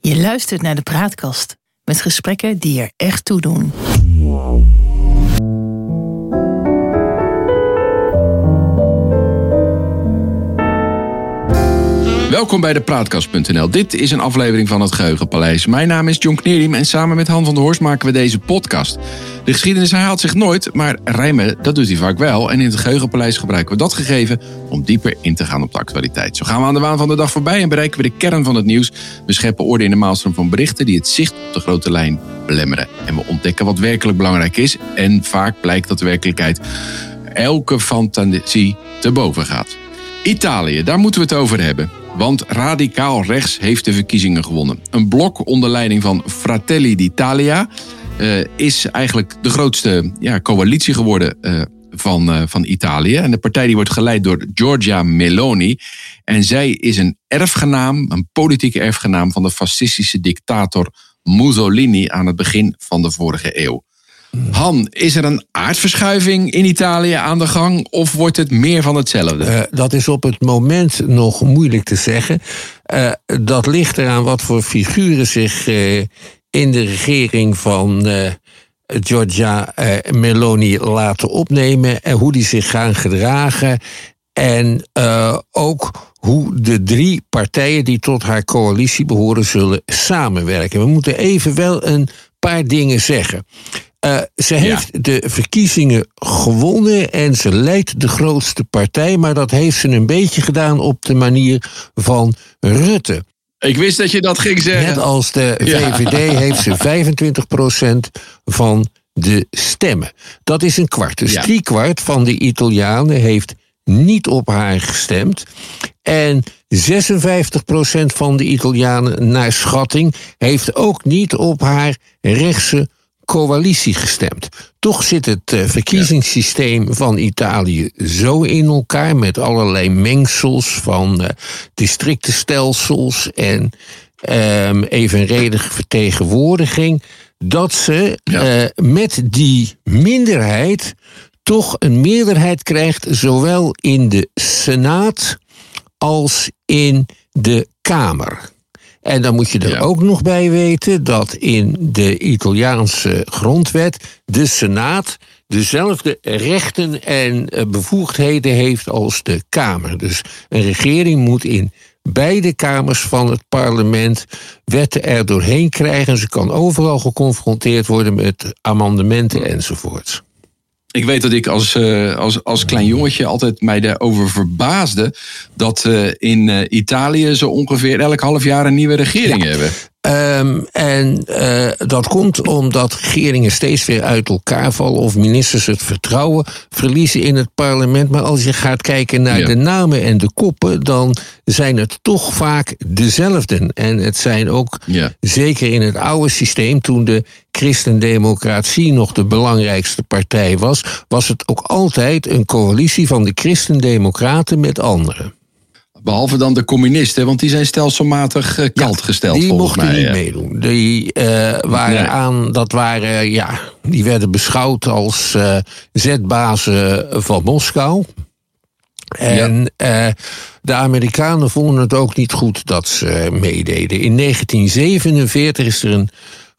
Je luistert naar de Praatkast met gesprekken die er echt toe doen. Welkom bij de Praatkast.nl. Dit is een aflevering van het Geheugenpaleis. Mijn naam is John Knerim en samen met Han van der Horst maken we deze podcast. De geschiedenis herhaalt zich nooit, maar rijmen, dat doet hij vaak wel. En in het Geheugenpaleis gebruiken we dat gegeven om dieper in te gaan op de actualiteit. Zo gaan we aan de waan van de dag voorbij en bereiken we de kern van het nieuws. We scheppen orde in de maalstroom van berichten die het zicht op de grote lijn belemmeren. En we ontdekken wat werkelijk belangrijk is. En vaak blijkt dat de werkelijkheid elke fantasie te boven gaat. Italië, daar moeten we het over hebben. Want radicaal rechts heeft de verkiezingen gewonnen. Een blok onder leiding van Fratelli d'Italia uh, is eigenlijk de grootste ja, coalitie geworden uh, van, uh, van Italië. En de partij die wordt geleid door Giorgia Meloni. En zij is een erfgenaam, een politieke erfgenaam van de fascistische dictator Mussolini aan het begin van de vorige eeuw. Han, is er een aardverschuiving in Italië aan de gang of wordt het meer van hetzelfde? Uh, dat is op het moment nog moeilijk te zeggen. Uh, dat ligt eraan wat voor figuren zich uh, in de regering van Giorgia Meloni laten opnemen en hoe die zich gaan gedragen. En ook hoe de drie partijen die tot haar coalitie behoren zullen samenwerken. We moeten even wel een paar dingen zeggen. Uh, ze heeft ja. de verkiezingen gewonnen en ze leidt de grootste partij, maar dat heeft ze een beetje gedaan op de manier van Rutte. Ik wist dat je dat ging zeggen. Net als de VVD ja. heeft ze 25% van de stemmen. Dat is een kwart. Dus ja. drie kwart van de Italianen heeft niet op haar gestemd. En 56% van de Italianen, naar schatting, heeft ook niet op haar rechtse coalitie gestemd. Toch zit het uh, verkiezingssysteem van Italië zo in elkaar met allerlei mengsels van uh, districtenstelsels en um, evenredige vertegenwoordiging, dat ze ja. uh, met die minderheid toch een meerderheid krijgt, zowel in de Senaat als in de Kamer. En dan moet je er ja. ook nog bij weten dat in de Italiaanse grondwet de Senaat dezelfde rechten en bevoegdheden heeft als de Kamer. Dus een regering moet in beide kamers van het parlement wetten er doorheen krijgen. Ze kan overal geconfronteerd worden met amendementen enzovoorts. Ik weet dat ik als, uh, als, als klein jongetje altijd mij daarover verbaasde dat uh, in uh, Italië zo ongeveer elk half jaar een nieuwe regering ja. hebben. Um, en uh, dat komt omdat regeringen steeds weer uit elkaar vallen of ministers het vertrouwen verliezen in het parlement. Maar als je gaat kijken naar ja. de namen en de koppen, dan zijn het toch vaak dezelfde. En het zijn ook, ja. zeker in het oude systeem, toen de christendemocratie nog de belangrijkste partij was, was het ook altijd een coalitie van de christendemocraten met anderen. Behalve dan de communisten, want die zijn stelselmatig uh, kalt ja, gesteld die mij. Mochten niet meedoen. Die uh, waren nee. aan, dat waren, ja, die werden beschouwd als uh, zetbazen van Moskou. En ja. de Amerikanen vonden het ook niet goed dat ze meededen. In 1947 is er een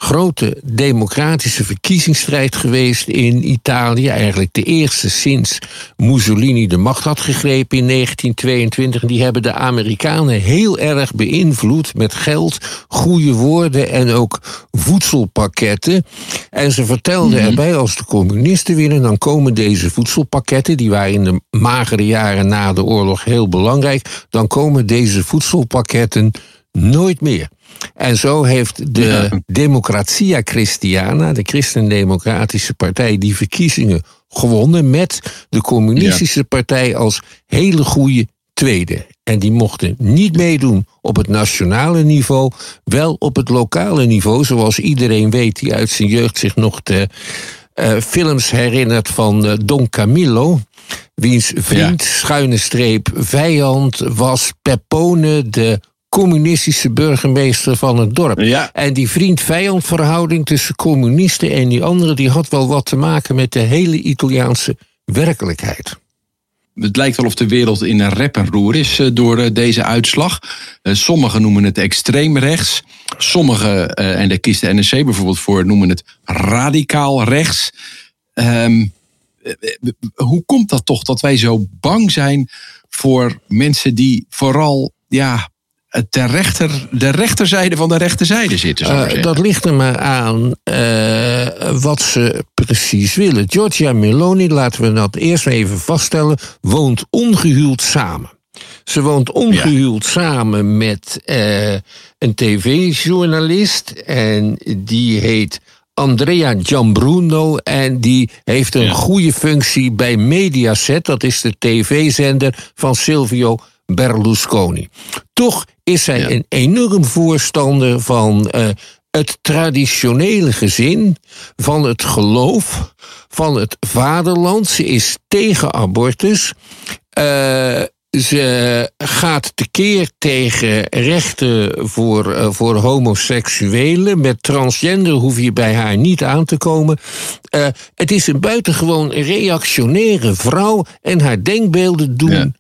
grote democratische verkiezingsstrijd geweest in Italië. Eigenlijk de eerste sinds Mussolini de macht had gegrepen in 1922. En die hebben de Amerikanen heel erg beïnvloed met geld, goede woorden en ook voedselpakketten. En ze vertelden mm -hmm. erbij, als de communisten winnen, dan komen deze voedselpakketten, die waren in de magere jaren na de oorlog heel belangrijk, dan komen deze voedselpakketten nooit meer. En zo heeft de ja. Democratia Christiana, de Christendemocratische Partij, die verkiezingen gewonnen met de Communistische ja. Partij als hele goede tweede. En die mochten niet meedoen op het nationale niveau, wel op het lokale niveau, zoals iedereen weet die uit zijn jeugd zich nog de uh, films herinnert van uh, Don Camillo. Wiens vriend, ja. schuine streep, vijand was Peppone, de communistische burgemeester van het dorp. Ja. En die vriend-vijand verhouding tussen communisten en die anderen... die had wel wat te maken met de hele Italiaanse werkelijkheid. het lijkt wel of de wereld in een rep en roer is door deze uitslag. sommigen noemen het extreem rechts. Sommigen, en daar kiest de NRC bijvoorbeeld voor, noemen het radicaal rechts. Um, hoe komt dat toch dat wij zo bang zijn voor mensen die vooral ja, de, rechter, de rechterzijde van de rechterzijde zitten. Uh, dat ligt er maar aan uh, wat ze precies willen. Giorgia Meloni, laten we dat eerst even vaststellen, woont ongehuwd samen. Ze woont ongehuwd samen met uh, een tv-journalist en die heet Andrea Giambruno en die heeft een goede functie bij Mediaset, dat is de tv-zender van Silvio Berlusconi. Toch is zij een enorm voorstander van uh, het traditionele gezin, van het geloof, van het vaderland. Ze is tegen abortus. Uh, ze gaat tekeer tegen rechten voor, uh, voor homoseksuelen. Met transgender hoef je bij haar niet aan te komen. Uh, het is een buitengewoon reactionaire vrouw en haar denkbeelden doen ja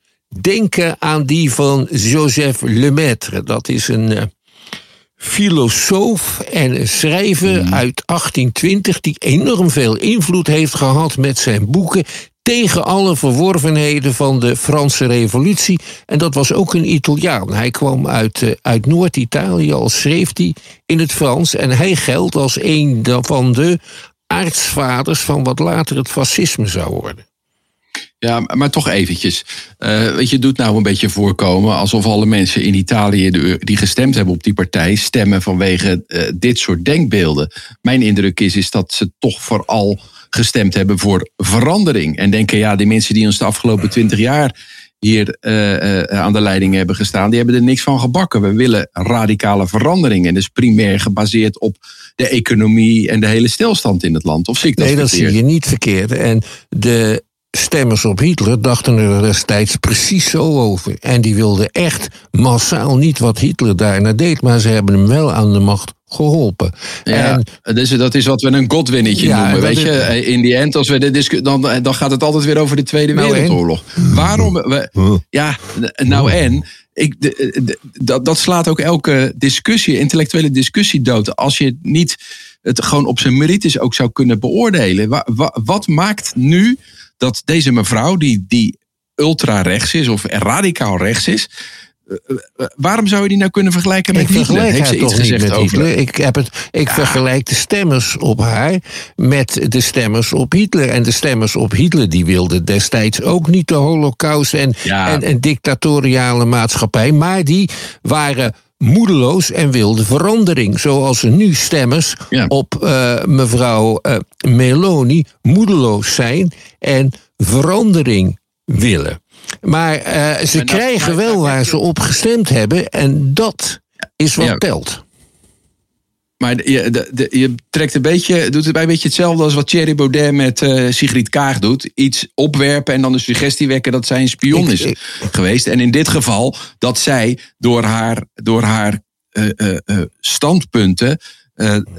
denken aan die van Joseph Lemaitre. Dat is een uh, filosoof en een schrijver mm. uit 1820 die enorm veel invloed heeft gehad met zijn boeken tegen alle verworvenheden van de Franse revolutie. En dat was ook een Italiaan. Hij kwam uit, uh, uit Noord-Italië, al schreef hij in het Frans. En hij geldt als een van de aartsvaders van wat later het fascisme zou worden. Ja, maar toch eventjes. Uh, weet je, doet nou een beetje voorkomen alsof alle mensen in Italië die gestemd hebben op die partij stemmen vanwege uh, dit soort denkbeelden. Mijn indruk is, is dat ze toch vooral gestemd hebben voor verandering. En denken, ja, die mensen die ons de afgelopen twintig jaar hier uh, aan de leiding hebben gestaan, die hebben er niks van gebakken. We willen radicale verandering. En dat is primair gebaseerd op de economie en de hele stilstand in het land. Of zie ik dat Nee, dat zie je niet verkeerd. En de stemmers op Hitler dachten er destijds precies zo over. En die wilden echt massaal niet wat Hitler daarna deed, maar ze hebben hem wel aan de macht geholpen. Ja, en, dus dat is wat we een godwinnetje ja, noemen. Weet je, in die end, als we de dan, dan gaat het altijd weer over de Tweede nou Wereldoorlog. Waarom? We, ja, nou en. Ik, de, dat, dat slaat ook elke discussie, intellectuele discussie dood. Als je niet het gewoon op zijn merites ook zou kunnen beoordelen. Wat maakt nu dat deze mevrouw, die, die ultra-rechts is of radicaal rechts is. Eh, eh, waarom zou je die nou kunnen vergelijken met ik? Heeft ze iets gezegd over? Hitler. Ik, heb het, ik vergelijk de stemmers op haar met de stemmers op Hitler. En de stemmers op Hitler die wilden destijds ook niet de holocaust en, en, en dictatoriale maatschappij. Maar die waren moedeloos en wilde verandering. Zoals er nu stemmers op uh, mevrouw uh, Meloni moedeloos zijn en verandering willen. Maar uh, ze krijgen wel waar ze op gestemd hebben en dat is wat telt. Maar je, de, je trekt een beetje, doet het een beetje hetzelfde als wat Thierry Baudet met uh, Sigrid Kaag doet. Iets opwerpen en dan de suggestie wekken dat zij een spion is geweest. En in dit geval dat zij door haar, door haar uh, uh, standpunten,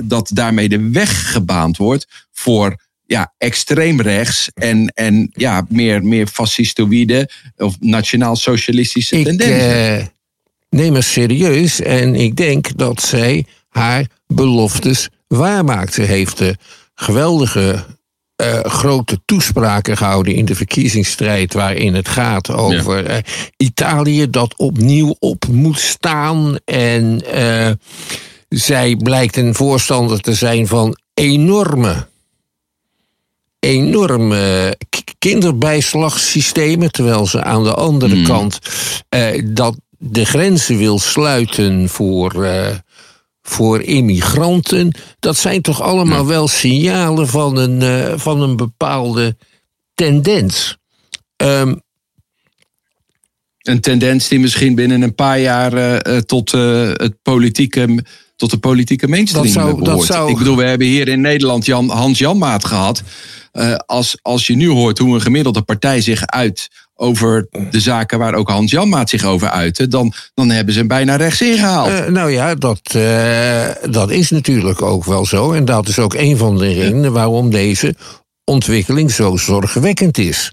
dat daarmee de weg gebaand wordt voor ja, extreem rechts en, en ja, meer, meer fascistoïde of nationaal-socialistische tendensen. neem het serieus en ik denk dat zij haar beloftes waarmaakt. Ze heeft de geweldige uh, grote toespraken gehouden in de verkiezingsstrijd, waarin het gaat over uh, Italië dat opnieuw op moet staan. En uh, zij blijkt een voorstander te zijn van enorme, enorme kinderbijslagsystemen, terwijl ze aan de andere mm. kant dat de grenzen wil sluiten voor voor immigranten. Dat zijn toch allemaal wel signalen van een, uh, van een bepaalde tendens. Um, een tendens die misschien binnen een paar jaar uh, tot, uh, het politieke, tot de politieke mainstream dat zou, behoort. Dat zou... Ik bedoel, we hebben hier in Nederland Jan, Hans Janmaat gehad. als, als je nu hoort hoe een gemiddelde partij zich uit over de zaken waar ook Hans Janmaat zich over uitte, dan, dan hebben ze hem bijna rechts ingehaald. Uh, nou ja, dat, uh, dat is natuurlijk ook wel zo. En dat is ook een van de redenen waarom deze ontwikkeling zo zorgwekkend is.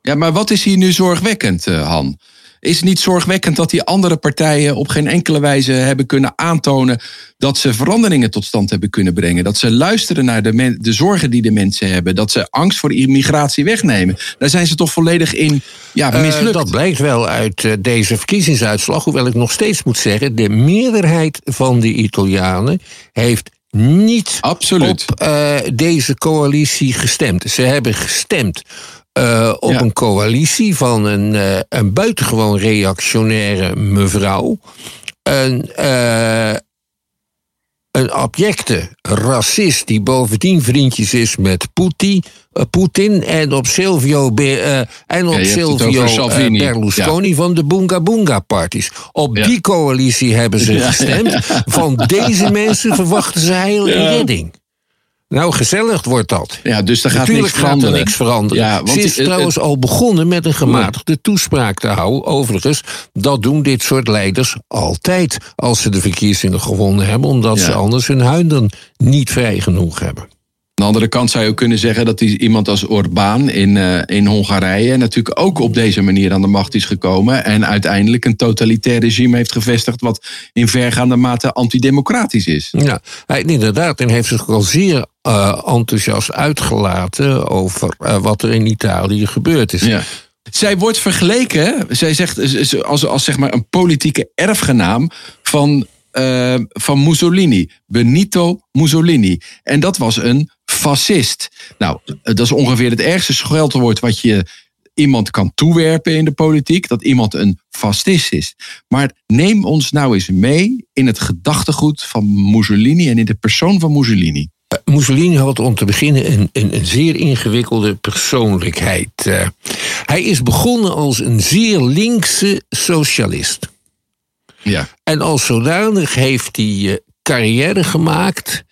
Ja, maar wat is hier nu zorgwekkend, Han? Is het niet zorgwekkend dat die andere partijen op geen enkele wijze hebben kunnen aantonen dat ze veranderingen tot stand hebben kunnen brengen? Dat ze luisteren naar de, de zorgen die de mensen hebben. Dat ze angst voor immigratie wegnemen. Daar zijn ze toch volledig in ja, eh, mislukt. dat blijkt wel uit eh, deze verkiezingsuitslag. Hoewel ik nog steeds moet zeggen, de meerderheid van de Italianen heeft niet Absoluut. op uh, deze coalitie gestemd. Ze hebben gestemd uh, op een coalitie van een, uh, een buitengewoon reactionaire mevrouw. Een, uh, een abjecte racist die bovendien vriendjes is met Poetin. Poetin en op Silvio, en op Silvio Berlusconi van de Boonga Boonga Parties. Op die coalitie hebben ze gestemd. Van deze mensen verwachten ze heel redding. Nou, gezellig wordt dat. Ja, dus er gaat Natuurlijk niks veranderen. Gaat er niks veranderen. Ja, want Ze is trouwens al begonnen met een gematigde toespraak te houden. Overigens, dat doen dit soort leiders altijd als ze de verkiezingen gewonnen hebben, omdat ze anders hun huiden niet vrij genoeg hebben. De andere kant zou je ook kunnen zeggen dat die, iemand als Orbán in, uh, in Hongarije natuurlijk ook op deze manier aan de macht is gekomen. En uiteindelijk een totalitair regime heeft gevestigd wat in vergaande mate antidemocratisch is. Ja, inderdaad. En heeft zich al zeer uh, enthousiast uitgelaten over uh, wat er in Italië gebeurd is. Ja. Zij wordt vergeleken, zij zegt als, als zeg maar een politieke erfgenaam van uh, van Mussolini. Benito Mussolini. En dat was een fascist. Nou, dat is ongeveer het ergste scheldwoord wat je iemand kan toewerpen in de politiek. Dat iemand een fascist is. Maar neem ons nou eens mee in het gedachtegoed van Mussolini en in de persoon van Mussolini. Eh, Mussolini had om te beginnen een, een, zeer ingewikkelde persoonlijkheid. Hij is begonnen als een zeer linkse socialist. Ja. En als zodanig heeft hij uh, carrière gemaakt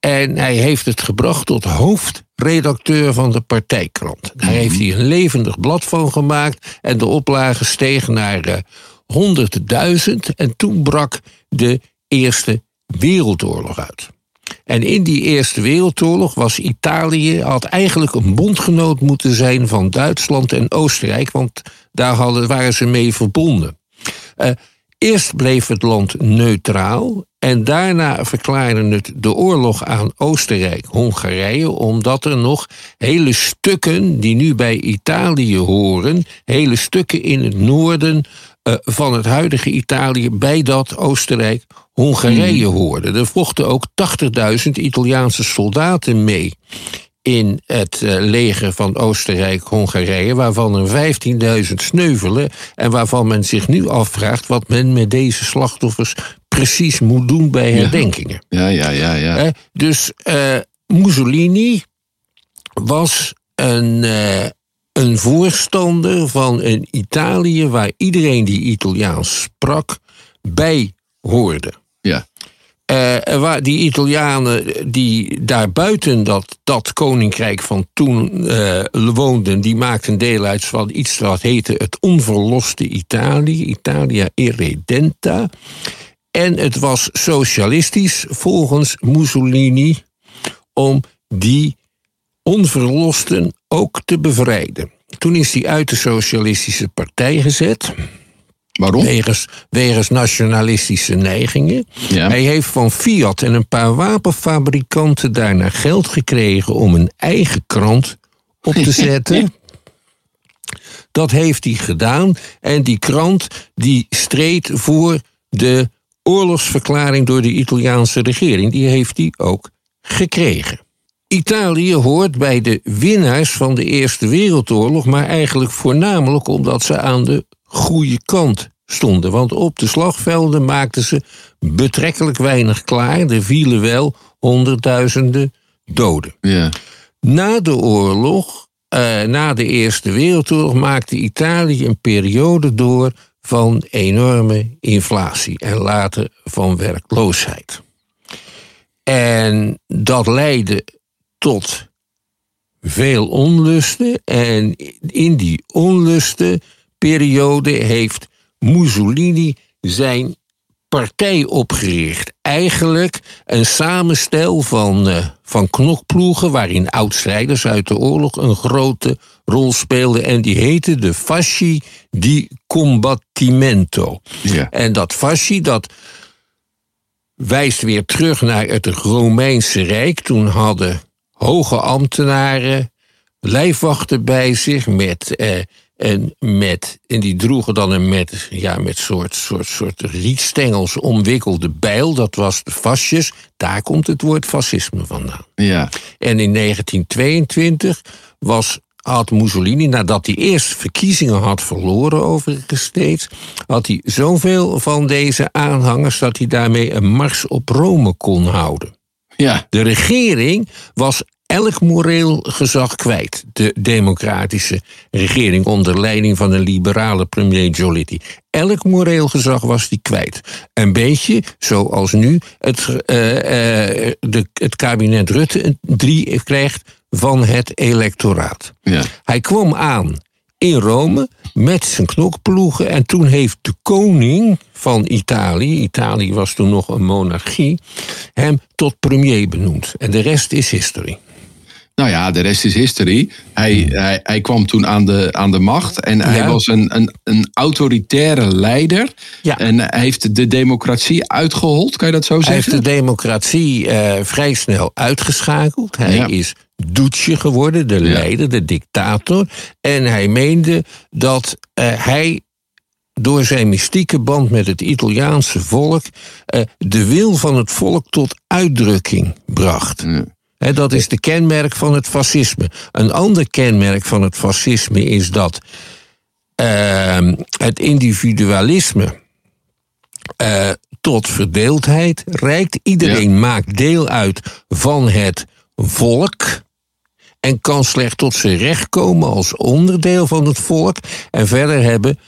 en hij heeft het gebracht tot hoofdredacteur van de partijkrant. Daar heeft hij een levendig blad van gemaakt. En de oplage steeg naar uh, 100.000. En toen brak de Eerste Wereldoorlog uit. En in die Eerste Wereldoorlog was Italië, had eigenlijk een bondgenoot moeten zijn van Duitsland en Oostenrijk, want daar hadden, waren ze mee verbonden. Uh, Eerst bleef het land neutraal en daarna verklaarde het de oorlog aan Oostenrijk-Hongarije, omdat er nog hele stukken die nu bij Italië horen, hele stukken in het noorden uh, van het huidige Italië bij dat Oostenrijk-Hongarije hmm. hoorden. Er vochten ook 80.000 Italiaanse soldaten mee in het eh, leger van Oostenrijk-Hongarije, waarvan er 15.000 sneuvelen en waarvan men zich nu afvraagt wat men met deze slachtoffers precies moet doen bij herdenkingen. Ja, ja, ja. ja, ja. dus uh, Mussolini was een, uh, een voorstander van een Italië waar iedereen die Italiaans sprak bij hoorde. Uh, waar die Italianen die daar buiten dat, dat koninkrijk van toen uh, woonden, die maakten deel uit van iets wat heette het onverloste Italië, Italia irredenta. En het was socialistisch volgens Mussolini om die onverlosten ook te bevrijden. Toen is hij uit de socialistische partij gezet. Waarom? Wegens, wegens nationalistische neigingen. Hij heeft van Fiat en een paar wapenfabrikanten daarna geld gekregen om een eigen krant op te zetten. Dat heeft hij gedaan. En die krant die streed voor de oorlogsverklaring door de Italiaanse regering. Die heeft hij ook gekregen. Italië hoort bij de winnaars van de Eerste Wereldoorlog, maar eigenlijk voornamelijk omdat ze aan de goede kant stonden. Want op de slagvelden maakten ze betrekkelijk weinig klaar. Er vielen wel honderdduizenden doden. Ja. Na de oorlog, uh, na de Eerste Wereldoorlog, maakte Italië een periode door van enorme inflatie en later van werkloosheid. En dat leidde tot veel onlusten. En in die onlustenperiode heeft Mussolini zijn partij opgericht. eigenlijk een samenstel van, uh, van knokploegen. waarin oudstrijders uit de oorlog een grote rol speelden. En die heette de Fasci di Combattimento. Ja. En dat Fasci, dat wijst weer terug naar het Romeinse Rijk. Toen hadden hoge ambtenaren lijfwachten bij zich met. Eh, en, met, en die droegen dan een met, ja, met soort, soort, soort rietstengels omwikkelde bijl. Dat was de fasces. Daar komt het woord fascisme vandaan. Ja. En in 1922 was, had Mussolini, nadat hij eerst verkiezingen had verloren overigens steeds, had hij zoveel van deze aanhangers dat hij daarmee een mars op Rome kon houden. Ja. De regering was elk moreel gezag kwijt. De democratische regering onder leiding van een liberale premier Giolitti. Elk moreel gezag was die kwijt. Een beetje zoals nu het, uh, uh, de, het kabinet Rutte 3 krijgt van het electoraat. Ja. Hij kwam aan in Rome met zijn knokploegen. En toen heeft de koning van Italië, Italië was toen nog een monarchie, hem tot premier benoemd. En de rest is history. Nou ja, de rest is history. Hij, hij, hij kwam toen aan de, aan de macht en hij was een, een, een autoritaire leider. Ja. En hij heeft de democratie uitgehold, kan je dat zo Hij heeft zeggen? de democratie eh, vrij snel uitgeschakeld. Hij Ja. is Duce geworden, de leider, de dictator. En hij meende dat eh, hij door zijn mystieke band met het Italiaanse volk eh, de wil van het volk tot uitdrukking bracht. Ja. Dat is de kenmerk van het fascisme. Een ander kenmerk van het fascisme is dat ehm, het individualisme eh, tot verdeeldheid reikt. Iedereen maakt deel uit van het volk. En kan slecht tot zijn recht komen als onderdeel van het volk. En verder hebben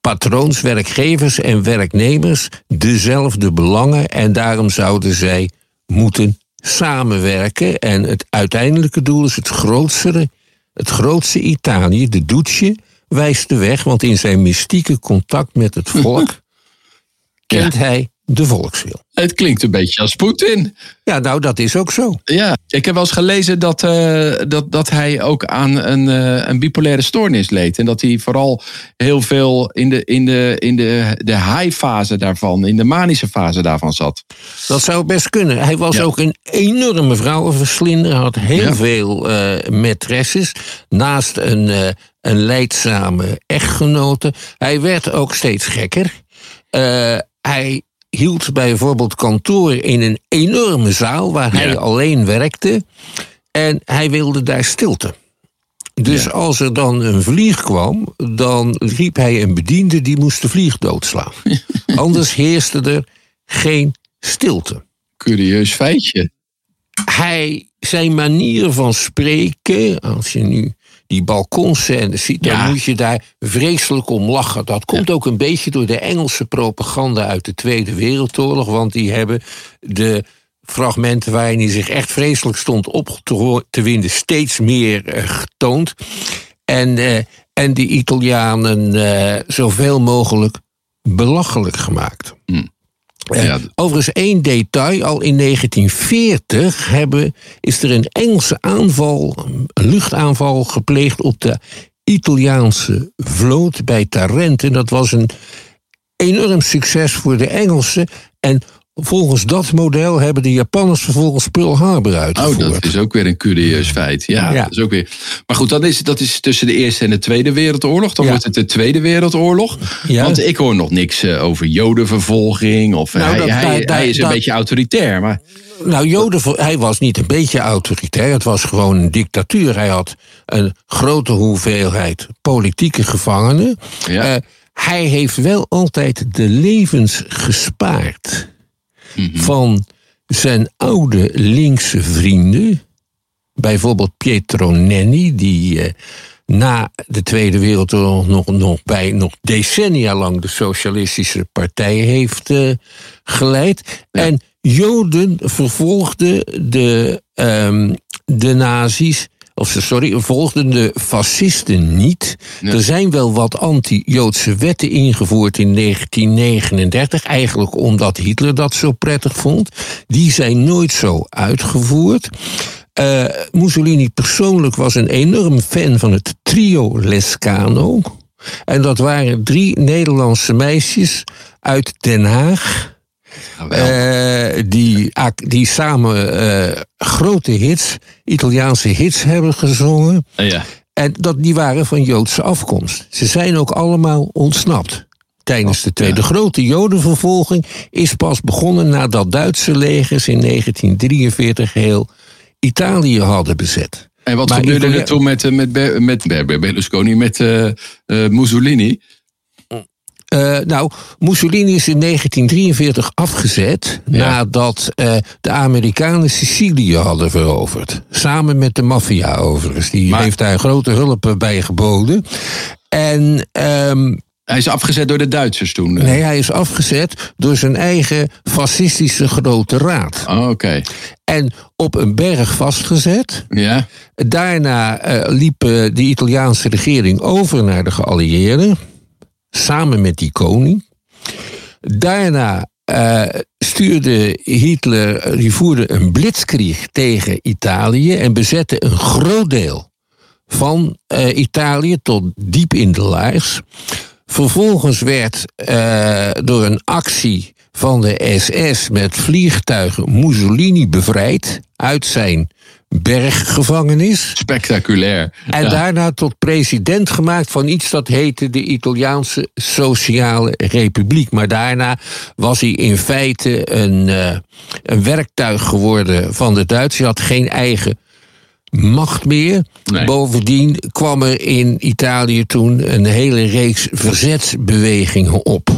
patroons, werkgevers en werknemers dezelfde belangen. En daarom zouden zij moeten samenwerken. En het uiteindelijke doel is het grootste, het grootste Italië, de Duce, wijst de weg. Want in zijn mystieke contact met het volk kent hij de volkswil. Het klinkt een beetje als Poetin. Ja, nou, dat is ook zo. Ja, ik heb wel eens gelezen dat, eh, dat, dat hij ook aan een, eh, een bipolaire stoornis leed. En dat hij vooral heel veel in de, in de, in de, de high-fase daarvan, in de manische fase daarvan zat. Dat zou best kunnen. Hij was Ja. ook een enorme vrouwenverslinder. Had heel Ja. veel eh maîtresses. Naast een, een leidzame echtgenote. Hij werd ook steeds gekker. Hij hield bijvoorbeeld kantoor in een enorme zaal waar hij Ja. alleen werkte. En hij wilde daar stilte. Dus Ja. als er dan een vlieg kwam, dan riep hij een bediende die moest de vlieg doodslaan. Anders heerste er geen stilte. Curieus feitje. Hij, zijn manier van spreken, als je nu die balkonscène ziet, dan Ja. moet je daar vreselijk om lachen. Dat komt ook een beetje door de Engelse propaganda uit de Tweede Wereldoorlog, want die hebben de fragmenten waarin hij zich echt vreselijk stond op te, winden steeds meer eh, getoond. En, eh, en die Italianen eh, zoveel mogelijk belachelijk gemaakt. Eh, Ja. Overigens één detail. Al in 1940 hebben, is er een Engelse aanval, een luchtaanval gepleegd op de Italiaanse vloot bij Tarent. En dat was een enorm succes voor de Engelsen. En volgens dat model hebben de Japanners vervolgens Pearl Harbor Oh, uitgevoerd. dat is ook weer een curieus feit. Ja, Ja. Dat is ook weer. Maar goed, dat is, dat is tussen de Eerste en de Tweede Wereldoorlog. Dan Ja. wordt het de Tweede Wereldoorlog. Ja. Want ik hoor nog niks eh, over jodenvervolging. Of eh, Nou, hij, dat- hij, hij is een beetje autoritair. Maar Nou, Joden, hij was niet een beetje autoritair. Het was gewoon een dictatuur. Hij had een grote hoeveelheid politieke gevangenen. Eh, hij heeft wel altijd de levens gespaard van zijn oude linkse vrienden. Bijvoorbeeld Pietro Nenni, die eh, na de Tweede Wereldoorlog nog, nog, bij, nog decennia lang de Socialistische Partij heeft eh, geleid. En Joden vervolgden de, ehm, de nazi's of sorry, volgden de fascisten niet. Er zijn wel wat anti-Joodse wetten ingevoerd in 1939, eigenlijk omdat Hitler dat zo prettig vond. Die zijn nooit zo uitgevoerd. Uh, Mussolini persoonlijk was een enorm fan van het trio Lescano. En dat waren drie Nederlandse meisjes uit Den Haag. Uh, die, die samen uh, grote hits, Italiaanse hits hebben gezongen. Ja. En dat, die waren van Joodse afkomst. Ze zijn ook allemaal ontsnapt tijdens de Tweede. De grote Jodenvervolging is pas begonnen nadat Duitse legers in 1943 heel Italië hadden bezet. En wat gebeurde er toen met, met, met, met Berlusconi, met uh, Mussolini? Uh, nou, Mussolini is in 1943 afgezet ja. nadat uh, de Amerikanen Sicilië hadden veroverd. Samen met de maffia overigens. Die maar... heeft daar grote hulp bij geboden. En um, hij is afgezet door de Duitsers toen? Nee, hij is afgezet door zijn eigen fascistische grote raad. Oh, Oké. En op een berg vastgezet. Ja. Daarna uh, liep de Italiaanse regering over naar de geallieerden samen met die koning. Daarna uh, stuurde Hitler, die voerde een blitzkrieg tegen Italië en bezette een groot deel van uh, Italië tot diep in de laars. Vervolgens werd uh, door een actie van de SS met vliegtuigen Mussolini bevrijd uit zijn berggevangenis. Spectaculair. En daarna tot president gemaakt van iets dat heette de Italiaanse Sociale Republiek. Maar daarna was hij in feite een, uh, een werktuig geworden van de Duitsers. Hij had geen eigen macht meer. Nee. Bovendien kwam er in Italië toen een hele reeks verzetsbewegingen op.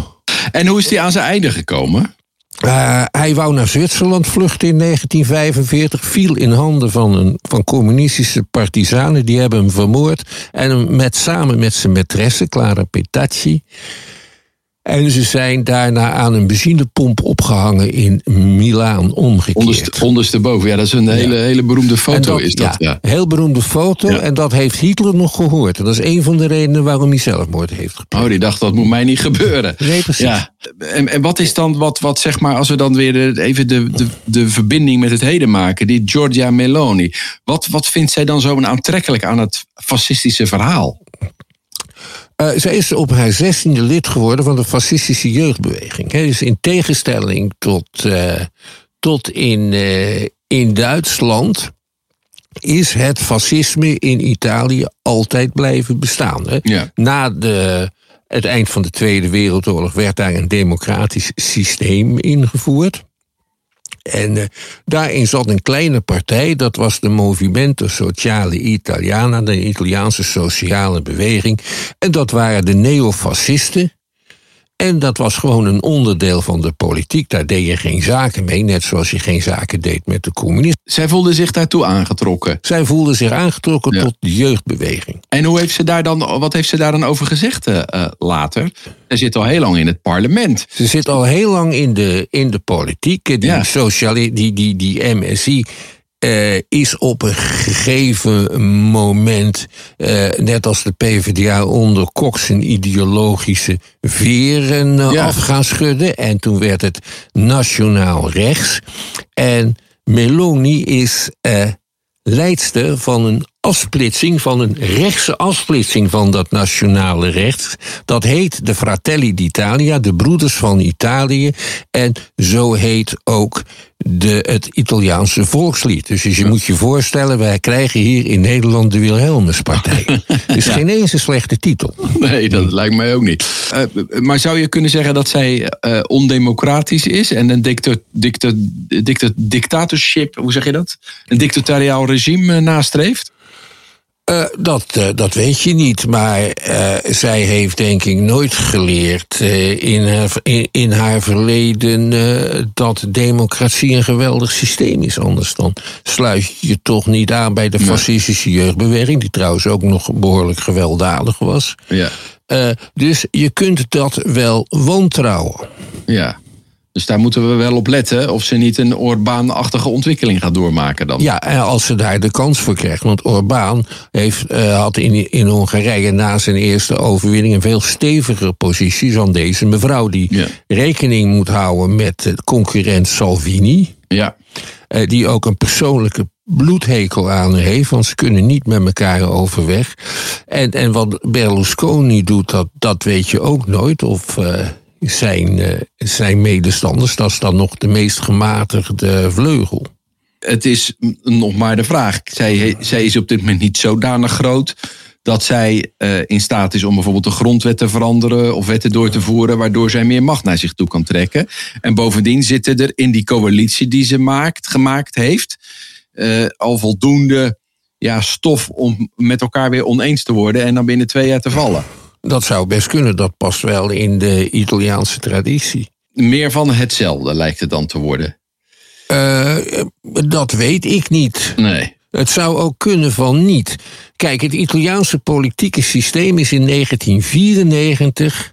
En hoe is die aan zijn einde gekomen? Uh, hij wou naar Zwitserland vluchten in 1945, viel in handen van, een, van communistische partisanen. Die hebben hem vermoord en hem met, samen met zijn maîtresse, Clara Petacci, en ze zijn daarna aan een benzinepomp opgehangen in Milaan, omgekeerd. Onderste, ondersteboven, ja, dat is een hele, hele beroemde foto. Dat, is dat, ja, ja. heel beroemde foto. Ja. En dat heeft Hitler nog gehoord. En dat is een van de redenen waarom hij zelfmoord heeft gepleegd. Oh, die dacht, dat moet mij niet gebeuren. Nee, precies. Ja. En, en wat is dan, wat, wat zeg maar, als we dan weer even de, de, de verbinding met het heden maken, die Giorgia Meloni. Wat, wat vindt zij dan zo aantrekkelijk aan het fascistische verhaal? Uh, zij is op haar zestiende lid geworden van de fascistische jeugdbeweging. He, dus in tegenstelling tot, uh, tot in, uh, in Duitsland is het fascisme in Italië altijd blijven bestaan. Ja. Na de, het eind van de Tweede Wereldoorlog werd daar een democratisch systeem ingevoerd. En uh, daarin zat een kleine partij, dat was de Movimento Sociale Italiana, de Italiaanse sociale beweging. En dat waren de neofascisten. En dat was gewoon een onderdeel van de politiek. Daar deed je geen zaken mee, net zoals je geen zaken deed met de communisten. Zij voelde zich daartoe aangetrokken. Zij voelde zich aangetrokken ja. tot de jeugdbeweging. En hoe heeft ze daar dan, wat heeft ze daar dan over gezegd uh, later? Ze zit al heel lang in het parlement. Ze zit al heel lang in de, in de politiek. Die, ja. sociale, die, die, die MSI uh, is op een gegeven moment, uh, net als de PvdA, onder Kok zijn ideologische veren uh, ja. af gaan schudden. En toen werd het nationaal rechts. En Meloni is leidster van een afsplitsing, van een rechtse afsplitsing van dat nationale recht. Dat heet de Fratelli d'Italia, de Broeders van Italië. En zo heet ook de, het Italiaanse volkslied. Dus je moet je voorstellen, wij krijgen hier in Nederland de Wilhelmuspartij. is ja. geen eens een slechte titel. Nee, dat lijkt mij ook niet. Uh, maar zou je kunnen zeggen dat zij uh, ondemocratisch is en een dicta dicta dicta dictatorship, hoe zeg je dat? Een dictatoriaal regime uh, nastreeft? Uh, dat, uh, dat weet je niet, maar uh, zij heeft denk ik nooit geleerd in, haar, in, in, haar verleden dat democratie een geweldig systeem is. Anders dan sluit je toch niet aan bij de fascistische jeugdbeweging, die trouwens ook nog behoorlijk gewelddadig was. Ja. dus je kunt dat wel wantrouwen. Ja. Dus daar moeten we wel op letten of ze niet een Orbaan-achtige ontwikkeling gaat doormaken dan. Ja, en als ze daar de kans voor krijgt. Want Orbán heeft, uh, had in, in Hongarije na zijn eerste overwinning een veel stevigere positie dan deze mevrouw. Die rekening moet houden met de concurrent Salvini. Ja. Uh, die ook een persoonlijke bloedhekel aan heeft, want ze kunnen niet met elkaar overweg. En, en wat Berlusconi doet, dat, dat weet je ook nooit. Of uh, zijn, uh, zijn medestanders, dat is dan nog de meest gematigde vleugel. Het is nog maar de vraag. Zij, zij is op dit moment niet zodanig groot dat zij uh, in staat is om bijvoorbeeld de grondwet te veranderen of wetten door te voeren, waardoor zij meer macht naar zich toe kan trekken. En bovendien zitten er in die coalitie die ze maakt, gemaakt heeft, uh, al voldoende ja, stof om met elkaar weer oneens te worden en dan binnen twee jaar te vallen. Dat zou best kunnen, dat past wel in de Italiaanse traditie. Meer van hetzelfde lijkt het dan te worden. Uh, dat weet ik niet. Nee. Het zou ook kunnen van niet. Kijk, het Italiaanse politieke systeem is in 1994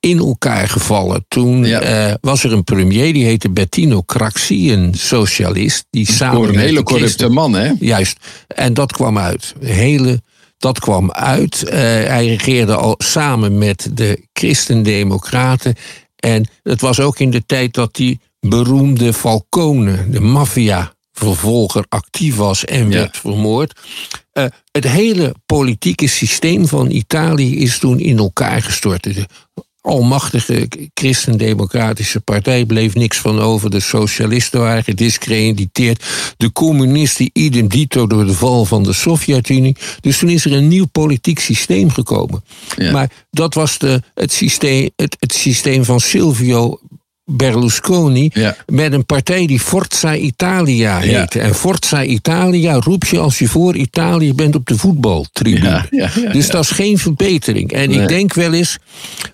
in elkaar gevallen. Toen ja. uh, was er een premier, die heette Bettino Craxi, een socialist. Die samen een hele corrupte man, hè? Juist. En dat kwam uit. Hele, dat kwam uit. Uh, hij regeerde al samen met de Christendemocraten. En het was ook in de tijd dat die beroemde Falcone, de maffia vervolger actief was en werd ja. vermoord. Uh, het hele politieke systeem van Italië is toen in elkaar gestort. De almachtige christendemocratische partij bleef niks van over. De socialisten waren gediscrediteerd. De communisten idem dito door de val van de Sovjet-Unie. Dus toen is er een nieuw politiek systeem gekomen. Ja. Maar dat was de, het, systeem, het, het systeem van Silvio Berlusconi ja. met een partij die Forza Italia heette. Ja. En Forza Italia roep je als je voor Italië bent op de voetbaltribune. Ja, dus dat is geen verbetering. En nee. ik denk wel eens,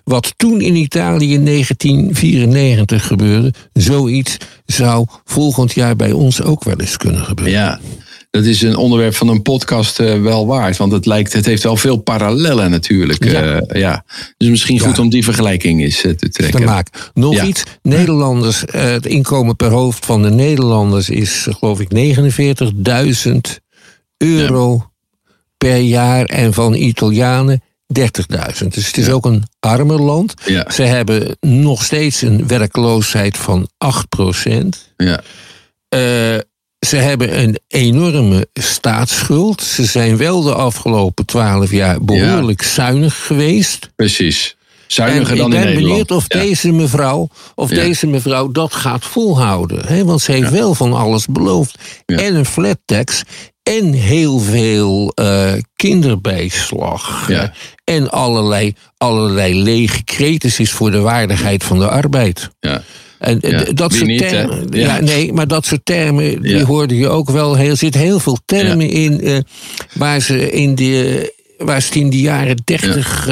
wat toen in Italië in 1994 gebeurde, zoiets zou volgend jaar bij ons ook wel eens kunnen gebeuren. Ja. Dat is een onderwerp van een podcast uh, wel waard. Want het, lijkt, het heeft wel veel parallellen natuurlijk. Ja. Uh, ja. Dus misschien goed ja. om die vergelijking eens uh, te trekken. Te maken. Nog ja. iets. Nederlanders, het inkomen per hoofd van de Nederlanders is geloof ik 49.000 euro per jaar. En van Italianen 30.000. Dus het is ook een armer land. Ze hebben nog steeds een werkloosheid van 8%. Ja. Ze hebben een enorme staatsschuld. Ze zijn wel de afgelopen twaalf jaar behoorlijk ja. zuinig geweest. Precies. Zuiniger dan in Nederland. Ik ben benieuwd of, ja. deze, mevrouw, of ja. deze mevrouw dat gaat volhouden. Hè? Want ze heeft wel van alles beloofd. En een flat tax. En heel veel uh, kinderbijslag. En allerlei, allerlei lege kretes voor de waardigheid van de arbeid. Ja. En ja, dat soort niet, termen. Ja. Ja. nee, maar dat soort termen, die Ja. hoorde je ook wel. Er zitten heel veel termen in eh, waar ze in de. Waar ze in de jaren dertig.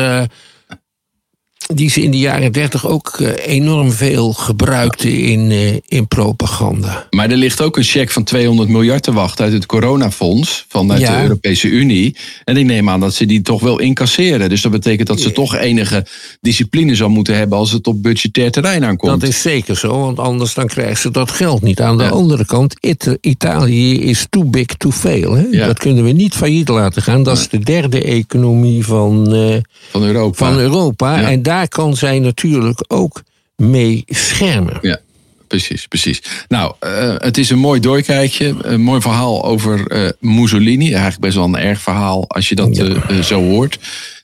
Die ze in de jaren dertig ook eh, enorm veel gebruikten in, eh, in propaganda. Maar er ligt ook een cheque van 200 miljard te wachten uit het coronafonds vanuit Ja. de Europese Unie. En ik neem aan dat ze die toch wel incasseren. Dus dat betekent dat ze toch enige discipline zal moeten hebben als het op budgetair terrein aankomt. Dat is zeker zo, want anders dan krijgen ze dat geld niet. Aan de Ja. andere kant, It- Italië is too big to fail. Hè? Ja. Dat kunnen we niet failliet laten gaan. Dat is de derde economie van, eh, van Europa. van Europa. En daar kan zij natuurlijk ook mee schermen. Ja, precies, precies. Nou, eh, het is een mooi doorkijkje. Een mooi verhaal over eh, Mussolini. Eigenlijk best wel een erg verhaal als je dat eh, zo hoort.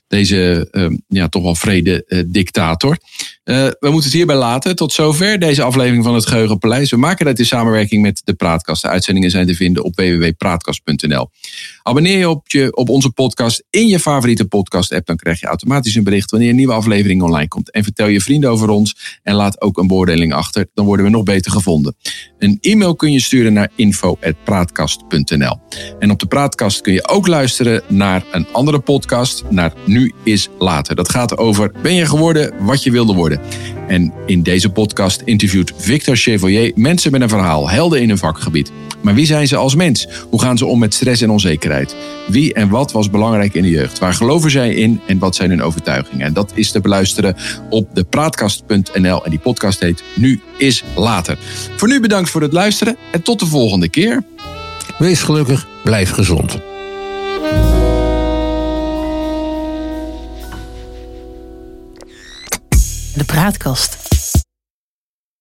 Deze eh, ja, toch wel vrede dictator. Eh, we moeten het hierbij laten. Tot zover deze aflevering van het Geheugenpaleis. We maken dat in samenwerking met de Praatkast. De uitzendingen zijn te vinden op www.praatkast.nl. Abonneer je op, je op onze podcast in je favoriete podcast-app. Dan krijg je automatisch een bericht wanneer een nieuwe aflevering online komt. En vertel je vrienden over ons. En laat ook een beoordeling achter. Dan worden we nog beter gevonden. Een e-mail kun je sturen naar info.praatkast.nl. En op de Praatkast kun je ook luisteren naar een andere podcast. Naar Nu is Later. Dat gaat over ben je geworden wat je wilde En in deze podcast interviewt Victor Chevalier mensen met een verhaal, helden in hun vakgebied. Maar wie zijn ze als mens? Hoe gaan ze om met stress en onzekerheid? Wie en wat was belangrijk in de jeugd? Waar geloven zij in en wat zijn hun overtuigingen? En dat is te beluisteren op de praatkast.nl. En die podcast heet Nu is Later. Voor nu bedankt voor het luisteren en tot de volgende keer. Wees gelukkig, blijf gezond. De Praatkast.